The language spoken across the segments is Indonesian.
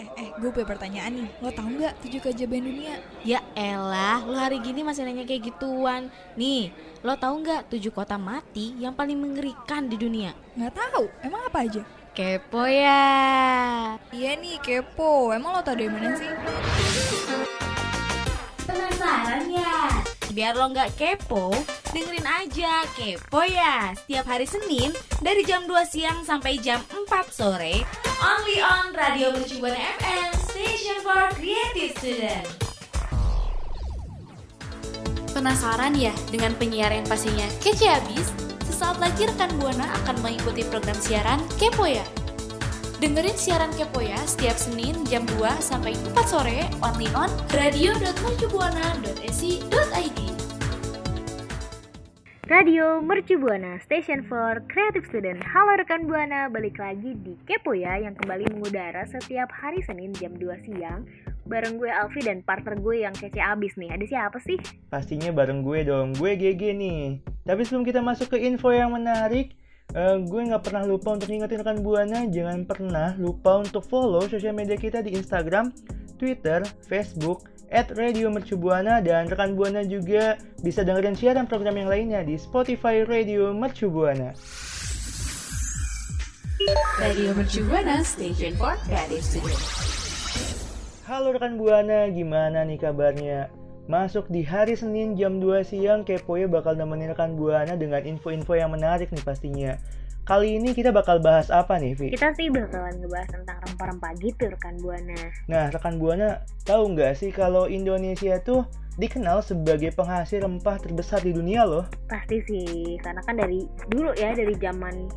Eh, eh, gue punya pertanyaan nih. Lo tau nggak tujuh keajaiban dunia? Ya elah, lo hari gini masih nanya kayak gituan. Nih, lo tahu nggak tujuh kota mati yang paling mengerikan di dunia? Nggak tahu. Emang apa aja? Kepo ya. Iya nih, kepo. Emang lo tau dari mana sih? Penasaran ya? Biar lo nggak kepo, dengerin aja Kepo ya Setiap hari Senin dari jam 2 siang sampai jam 4 sore Only on Radio Mercubuana FM Station for Creative Student Penasaran ya dengan penyiar yang pastinya kece abis? Sesaat lagi rekan Buana akan mengikuti program siaran Kepo ya. Dengerin siaran Kepo ya setiap Senin jam 2 sampai 4 sore only on radio.mercubuana.esi.id. Radio Mercu Buana, Station for Creative Student. Halo rekan Buana, balik lagi di Kepo ya yang kembali mengudara setiap hari Senin jam 2 siang bareng gue Alfi dan partner gue yang kece abis nih. Ada siapa sih? Pastinya bareng gue dong, gue GG nih. Tapi sebelum kita masuk ke info yang menarik, uh, gue nggak pernah lupa untuk ingetin rekan Buana, jangan pernah lupa untuk follow sosial media kita di Instagram, Twitter, Facebook, at Radio Mercubuana dan rekan Buana juga bisa dengerin siaran program yang lainnya di Spotify Radio Mercubuana. Radio Mercubuana Station for Creative. Halo rekan Buana, gimana nih kabarnya? Masuk di hari Senin jam 2 siang, Kepoya bakal nemenin rekan Buana dengan info-info yang menarik nih pastinya. Kali ini kita bakal bahas apa nih, Vi? Kita sih bakalan ngebahas tentang rempah-rempah gitu rekan Buana. Nah, rekan Buana tahu nggak sih kalau Indonesia tuh dikenal sebagai penghasil rempah terbesar di dunia loh? Pasti sih, karena kan dari dulu ya, dari zaman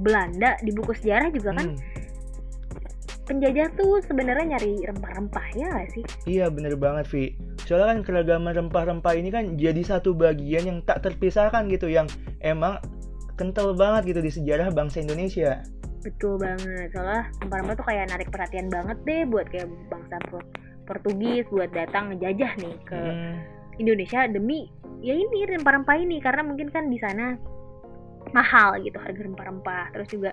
Belanda di buku sejarah juga kan hmm. Penjajah tuh sebenarnya nyari rempah-rempah ya gak sih? Iya bener banget Vi. Soalnya kan keragaman rempah-rempah ini kan jadi satu bagian yang tak terpisahkan gitu yang emang kental banget gitu di sejarah bangsa Indonesia. Betul banget. Soalnya rempah-rempah tuh kayak narik perhatian banget deh buat kayak bangsa Portugis buat datang ngejajah nih ke hmm. Indonesia demi ya ini rempah-rempah ini karena mungkin kan di sana mahal gitu harga rempah-rempah terus juga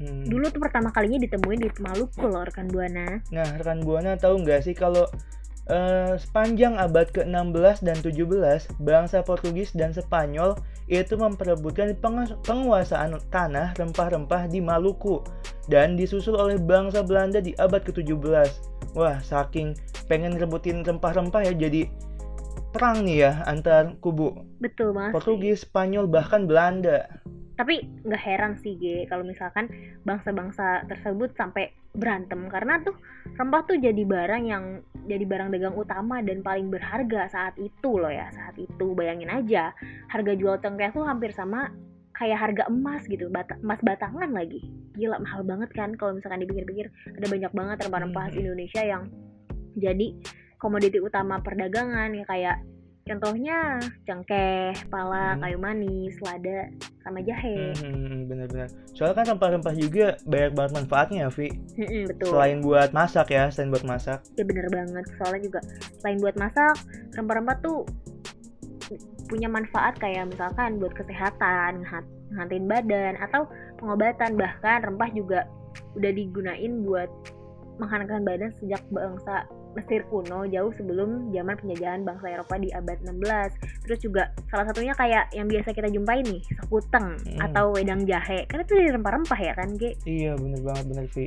hmm. dulu tuh pertama kalinya ditemuin di Maluku loh rekan buana nah rekan buana tahu nggak sih kalau uh, sepanjang abad ke-16 dan 17 bangsa Portugis dan Spanyol itu memperebutkan penguasaan tanah rempah-rempah di Maluku dan disusul oleh bangsa Belanda di abad ke-17 wah saking pengen rebutin rempah-rempah ya jadi perang nih ya antar kubu betul banget Portugis, Spanyol bahkan Belanda. Tapi nggak heran sih G kalau misalkan bangsa-bangsa tersebut sampai berantem. Karena tuh rempah tuh jadi barang yang jadi barang dagang utama dan paling berharga saat itu loh ya saat itu. Bayangin aja harga jual cengkeh tuh hampir sama kayak harga emas gitu bata emas batangan lagi. Gila mahal banget kan kalau misalkan dipikir-pikir. Ada banyak banget rempah-rempah hmm. Indonesia yang jadi komoditi utama perdagangan ya kayak contohnya cengkeh, pala, hmm. kayu manis, lada, sama jahe. Hmm, hmm, hmm, bener-bener. Soalnya kan rempah-rempah juga banyak banget manfaatnya, Vi. Hmm, betul. Selain buat masak ya, selain buat masak. Ya bener banget. Soalnya juga selain buat masak, rempah-rempah tuh punya manfaat kayak misalkan buat kesehatan, ngantin badan atau pengobatan. Bahkan rempah juga udah digunain buat menghangatkan badan sejak bangsa Mesir kuno jauh sebelum zaman penjajahan bangsa Eropa di abad 16. Terus juga salah satunya kayak yang biasa kita jumpai nih, sekuteng hmm. atau wedang jahe. Karena itu dari rempah-rempah ya kan, Ge? Iya, bener banget bener Vi.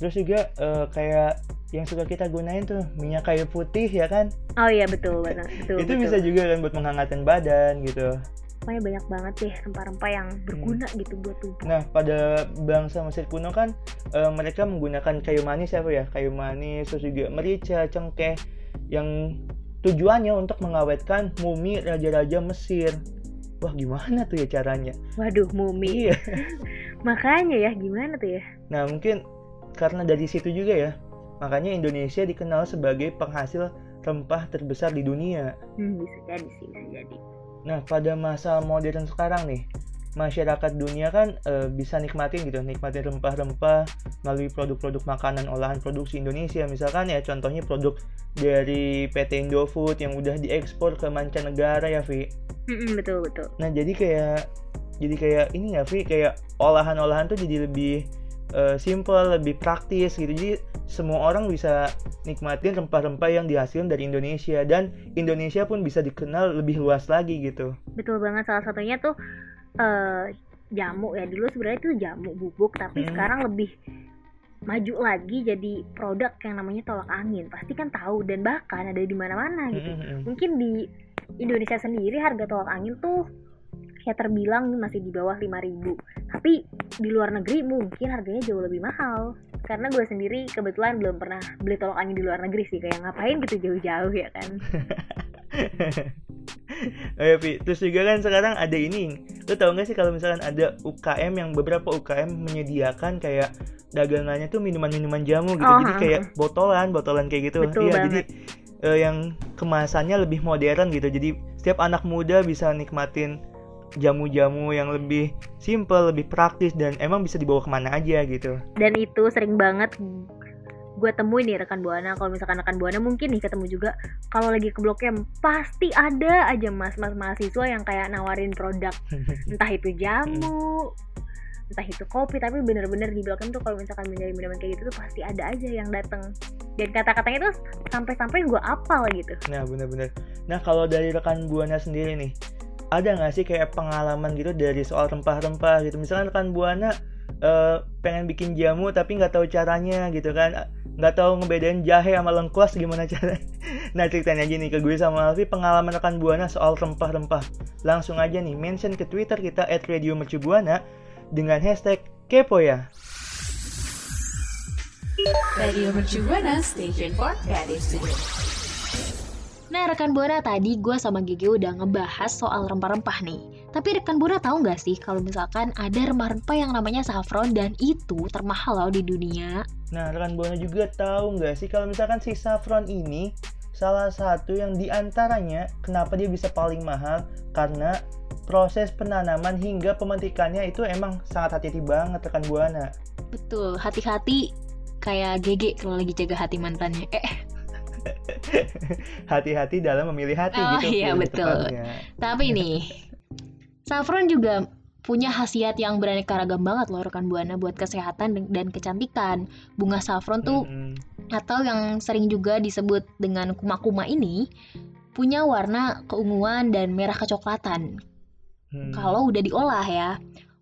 Terus juga uh, kayak yang suka kita gunain tuh minyak kayu putih ya kan? Oh iya betul betul. betul itu betul. bisa juga kan buat menghangatkan badan gitu pokoknya banyak banget deh rempah-rempah yang hmm. berguna hmm. gitu buat tubuh. Nah, pada bangsa Mesir kuno kan e, mereka menggunakan kayu manis apa ya? Kayu manis terus juga merica, cengkeh yang tujuannya untuk mengawetkan mumi raja-raja Mesir. Wah, gimana tuh ya caranya? Waduh, mumi. Iya. Makanya ya, gimana tuh ya? Nah, mungkin karena dari situ juga ya. Makanya Indonesia dikenal sebagai penghasil rempah terbesar di dunia. Hmm, bisa jadi sih, bisa jadi. Nah, pada masa modern sekarang nih, masyarakat dunia kan e, bisa nikmatin gitu, nikmatin rempah-rempah melalui produk-produk makanan olahan produksi Indonesia. Misalkan ya contohnya produk dari PT Indofood yang udah diekspor ke mancanegara ya, Vi. betul, betul. Nah, jadi kayak jadi kayak ini ya, Vi, kayak olahan-olahan tuh jadi lebih uh, simple, lebih praktis gitu. Jadi semua orang bisa nikmatin rempah-rempah yang dihasilkan dari Indonesia dan Indonesia pun bisa dikenal lebih luas lagi gitu. Betul banget salah satunya tuh uh, jamu ya dulu sebenarnya itu jamu bubuk tapi hmm. sekarang lebih maju lagi jadi produk yang namanya tolak angin pasti kan tahu dan bahkan ada di mana-mana gitu hmm. mungkin di Indonesia sendiri harga tolak angin tuh ya terbilang masih di bawah 5000 tapi di luar negeri mungkin harganya jauh lebih mahal. Karena gue sendiri kebetulan belum pernah beli tolak angin di luar negeri sih. Kayak ngapain gitu jauh-jauh ya kan? Oh ya Pi, terus juga kan sekarang ada ini. Lo tau gak sih kalau misalkan ada UKM yang beberapa UKM menyediakan kayak dagangannya tuh minuman-minuman jamu gitu. Oh, Jadi kayak botolan, botolan kayak gitu. Iya jadi uh, yang kemasannya lebih modern gitu. Jadi setiap anak muda bisa nikmatin jamu-jamu yang lebih simple, lebih praktis dan emang bisa dibawa ke mana aja gitu. Dan itu sering banget gue temuin nih rekan buana. Kalau misalkan rekan buana mungkin nih ketemu juga kalau lagi ke blok M pasti ada aja mas-mas mahasiswa yang kayak nawarin produk. Entah itu jamu entah itu kopi tapi bener-bener di blok M tuh kalau misalkan mencari minuman kayak gitu tuh pasti ada aja yang datang dan kata-katanya tuh sampai-sampai gue apal gitu. Nah bener-bener. Nah kalau dari rekan buana sendiri nih ada nggak sih kayak pengalaman gitu dari soal rempah-rempah gitu? Misalkan rekan buana uh, pengen bikin jamu tapi nggak tahu caranya gitu kan. Nggak tahu ngebedain jahe sama lengkuas gimana cara nah ceritanya aja nih ke gue sama Alfi pengalaman rekan buana soal rempah-rempah. Langsung aja nih mention ke twitter kita at radio mercubuana dengan hashtag kepo ya Radio Mercubuana Station for Creative. Nah rekan Buana tadi gue sama Gigi udah ngebahas soal rempah-rempah nih. Tapi rekan Buana tahu nggak sih kalau misalkan ada rempah-rempah yang namanya saffron dan itu termahal loh di dunia. Nah rekan Buana juga tahu nggak sih kalau misalkan si saffron ini salah satu yang di antaranya kenapa dia bisa paling mahal karena proses penanaman hingga pemetikannya itu emang sangat hati-hati banget rekan Buana. Betul, hati-hati kayak Gege kalau lagi jaga hati mantannya. Eh, hati-hati dalam memilih hati oh, gitu. iya betul. Tapi nih, saffron juga punya khasiat yang beraneka ragam banget loh rekan buana buat kesehatan dan kecantikan. Bunga saffron tuh mm -hmm. atau yang sering juga disebut dengan kuma-kuma ini punya warna keunguan dan merah kecoklatan. Hmm. Kalau udah diolah ya,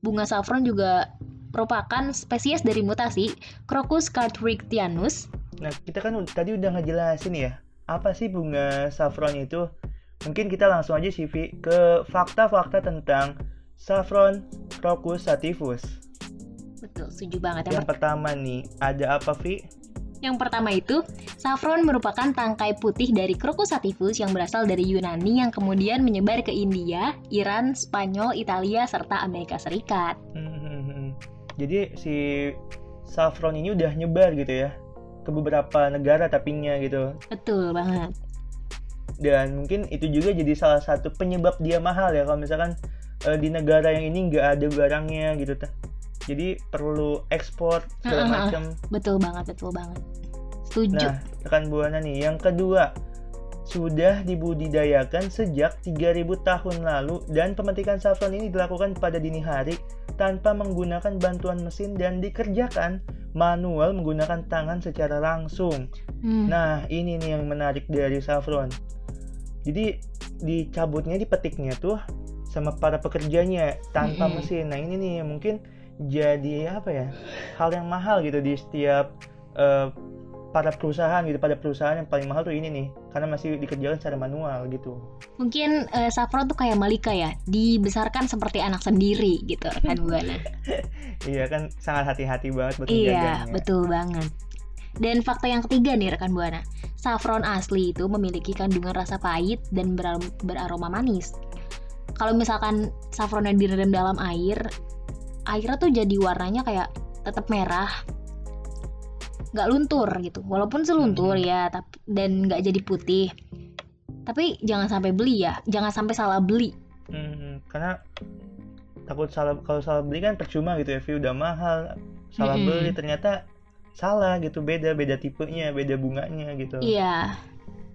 bunga saffron juga merupakan spesies dari mutasi Crocus cartwrigtianus Nah, kita kan tadi udah ngejelasin ya, apa sih bunga saffron itu? Mungkin kita langsung aja CV ke fakta-fakta tentang saffron crocus sativus. Betul, setuju banget. Yang, yang pertama nih, ada apa, Vi? Yang pertama itu, saffron merupakan tangkai putih dari Crocus sativus yang berasal dari Yunani yang kemudian menyebar ke India, Iran, Spanyol, Italia, serta Amerika Serikat. Hmm, hmm, hmm. Jadi si saffron ini udah nyebar gitu ya ke beberapa negara tapinya gitu. Betul banget. Dan mungkin itu juga jadi salah satu penyebab dia mahal ya kalau misalkan uh, di negara yang ini nggak ada barangnya gitu. Jadi perlu ekspor segala uh -huh. macam. Betul banget, betul banget. Setuju. Nah, rekan buana nih, yang kedua sudah dibudidayakan sejak 3000 tahun lalu dan pemetikan saffron ini dilakukan pada dini hari tanpa menggunakan bantuan mesin dan dikerjakan manual menggunakan tangan secara langsung. Hmm. Nah, ini nih yang menarik dari saffron. Jadi dicabutnya, dipetiknya tuh sama para pekerjanya tanpa hmm. mesin. Nah, ini nih mungkin jadi apa ya? Hal yang mahal gitu di setiap uh, pada perusahaan gitu. Pada perusahaan yang paling mahal tuh ini nih. Karena masih dikerjakan secara manual gitu. Mungkin uh, Saffron tuh kayak Malika ya. Dibesarkan seperti anak sendiri gitu kan buana iya kan sangat hati-hati banget buat iya betul banget. Dan fakta yang ketiga nih rekan buana saffron asli itu memiliki kandungan rasa pahit dan ber beraroma manis. Kalau misalkan saffronnya direndam dalam air airnya tuh jadi warnanya kayak tetap merah nggak luntur gitu. Walaupun seluntur hmm. ya tapi dan nggak jadi putih. Tapi jangan sampai beli ya. Jangan sampai salah beli. Hmm, karena takut salah kalau salah beli kan percuma gitu ya view udah mahal. Salah hmm. beli ternyata salah gitu beda beda tipenya beda bunganya gitu. Iya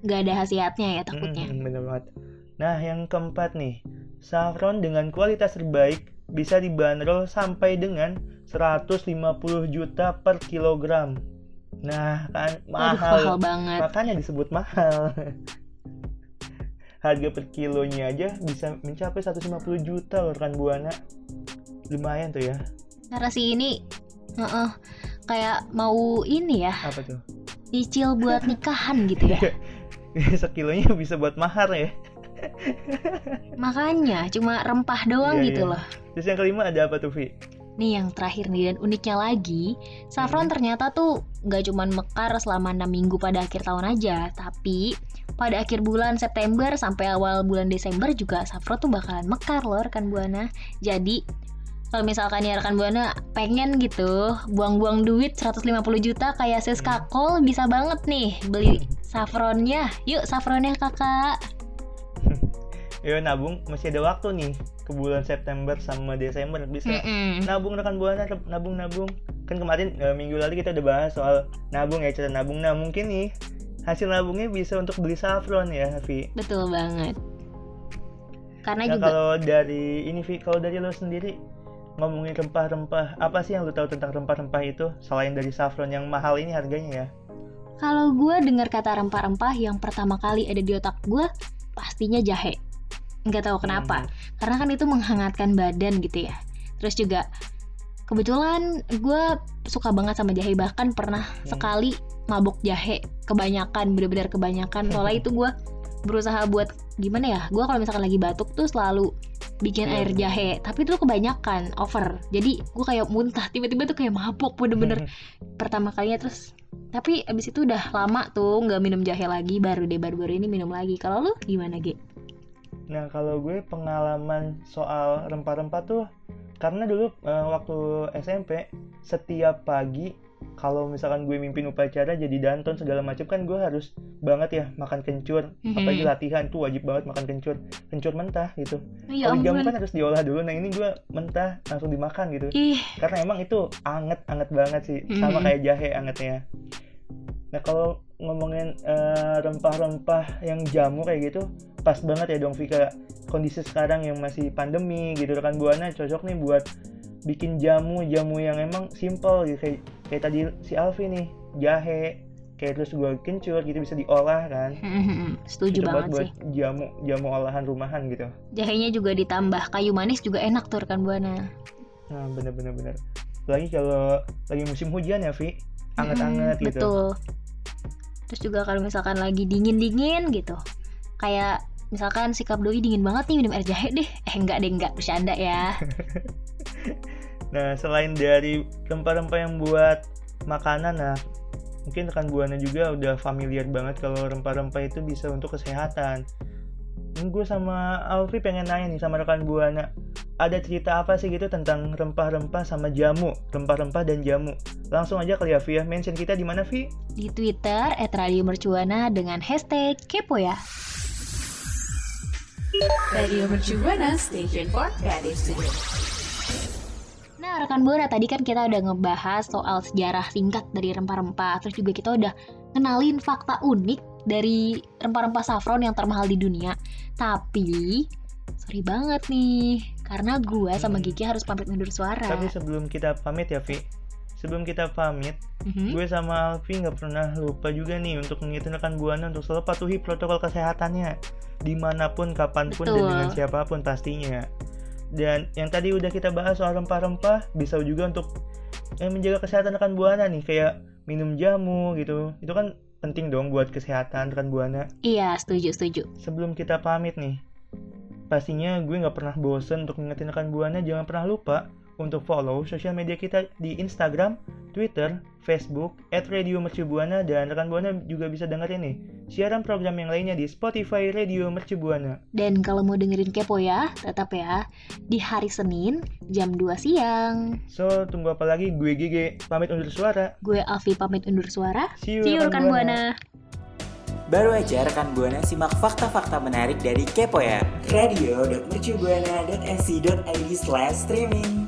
nggak ada khasiatnya ya takutnya. Hmm, bener banget. Nah yang keempat nih saffron dengan kualitas terbaik bisa dibanderol sampai dengan 150 juta per kilogram. Nah, kan mahal. mahal banget. Makanya disebut mahal. Harga per kilonya aja bisa mencapai 150 juta loh rekan Buana. Lumayan tuh ya. Narasi ini heeh, kayak mau ini ya, Apa tuh? nyicil buat nikahan gitu ya. Sekilonya bisa buat mahar ya. Makanya cuma rempah doang Iya, gitu iya. loh. Terus yang kelima ada apa tuh, Vi? Nih yang terakhir nih dan uniknya lagi, saffron ternyata tuh nggak cuman mekar selama 6 minggu pada akhir tahun aja, tapi pada akhir bulan September sampai awal bulan Desember juga saffron tuh bakalan mekar loh rekan Buana. Jadi kalau misalkan ya rekan Buana pengen gitu buang-buang duit 150 juta kayak Siska Cole bisa banget nih beli saffronnya. Yuk saffronnya kakak. Ya nabung masih ada waktu nih ke bulan September sama Desember bisa Mm-mm. nabung rekan buana nabung nabung kan kemarin eh, minggu lalu kita udah bahas soal nabung ya cara nabung nah mungkin nih hasil nabungnya bisa untuk beli saffron ya Vi Betul banget. Karena nah juga kalau dari ini Vi kalau dari lo sendiri ngomongin rempah-rempah apa sih yang lo tahu tentang rempah-rempah itu selain dari saffron yang mahal ini harganya ya Kalau gue dengar kata rempah-rempah yang pertama kali ada di otak gue pastinya jahe. Nggak tahu kenapa, Hmm. karena kan itu menghangatkan badan gitu ya. Terus juga kebetulan gue suka banget sama jahe bahkan pernah Hmm. sekali mabuk jahe kebanyakan bener-bener kebanyakan. Soalnya itu gue berusaha buat gimana ya gue kalau misalkan lagi batuk tuh selalu bikin Iya, air jahe tapi itu kebanyakan over. Jadi gue kayak muntah tiba-tiba tuh kayak mabuk bener-bener. Pertama kalinya terus tapi abis itu udah lama tuh nggak minum jahe lagi baru deh baru-baru ini minum lagi. Kalau lu gimana Ge? Nah kalau gue pengalaman soal rempah-rempah tuh karena dulu eh, waktu SMP setiap pagi kalau misalkan gue mimpin upacara jadi danton segala macam kan gue harus banget ya makan kencur. Mhm. apalagi latihan tuh wajib banget makan kencur. Kencur mentah gitu. Ya kalau jamu kan harus diolah dulu nah ini gue mentah langsung dimakan gitu. Ih. Karena emang itu anget anget banget sih. Sama Mhm. kayak jahe angetnya nah kalau ngomongin eh, rempah-rempah yang jamu kayak gitu pas banget ya dong Vika. Kondisi sekarang yang masih pandemi gitu rekan buana cocok nih buat bikin jamu jamu yang emang simple gitu. Kayak kayak tadi si Alfi nih jahe. Kayak terus gue kencur gitu bisa diolah kan. Setuju Cocok banget buat sih. jamu jamu olahan rumahan gitu. Jahenya juga ditambah kayu manis juga enak tuh rekan buana. Nah bener-bener bener lagi kalau lagi musim hujan ya Vi anget-anget Mm, gitu. betul terus juga kalau misalkan lagi dingin-dingin gitu. Kayak misalkan sikap doi dingin banget nih minum air jahe deh. Eh enggak deh enggak bercanda ya. Nah, selain dari rempah-rempah yang buat makanan, nah mungkin rekan buana juga udah familiar banget kalau rempah-rempah itu bisa untuk kesehatan. Ini gue sama Alfi pengen nanya nih sama rekan buana, ada cerita apa sih gitu tentang rempah-rempah sama jamu, rempah-rempah dan jamu? Langsung aja kali ya, Vi ya. Mention kita di mana, Vi? di Twitter @radiomercubuana dengan hashtag kepo ya Radio Mercu Buana Station for Creative Studio. Nah, rekan Buana tadi kan kita udah ngebahas soal sejarah singkat dari rempah-rempah, terus juga kita udah kenalin fakta unik dari rempah-rempah saffron yang termahal di dunia. Tapi, sorry banget nih, karena gue sama Hmm. Gigi harus pamit undur suara. Tapi sebelum kita pamit ya, Vi. Sebelum kita pamit, Mhm. gue sama Alfi nggak pernah lupa juga nih untuk mengingatkan rekan buana untuk selalu patuhi protokol kesehatannya di mana pun, kapan pun, dan Betul. dengan siapa pun pastinya. Dan yang tadi udah kita bahas soal rempah-rempah, bisa juga untuk yang menjaga kesehatan rekan buana nih, kayak minum jamu gitu. Itu kan penting dong buat kesehatan rekan buana. Iya, setuju, setuju. Sebelum kita pamit nih, pastinya gue nggak pernah bosen untuk mengingatkan rekan buana jangan pernah lupa untuk follow sosial media kita di Instagram, Twitter, Facebook, at Radio Mercubuana dan rekan Buana juga bisa dengerin nih siaran program yang lainnya di Spotify Radio Mercubuana. Dan kalau mau dengerin kepo ya, tetap ya di hari Senin jam 2 siang. So, tunggu apa lagi? Gue Gigi, pamit undur suara. Gue Alfi pamit undur suara. See you, See you rekan Buana. Baru aja rekan Buana simak fakta-fakta menarik dari Kepo ya. Radio.mercubuana.nc.id slash streaming.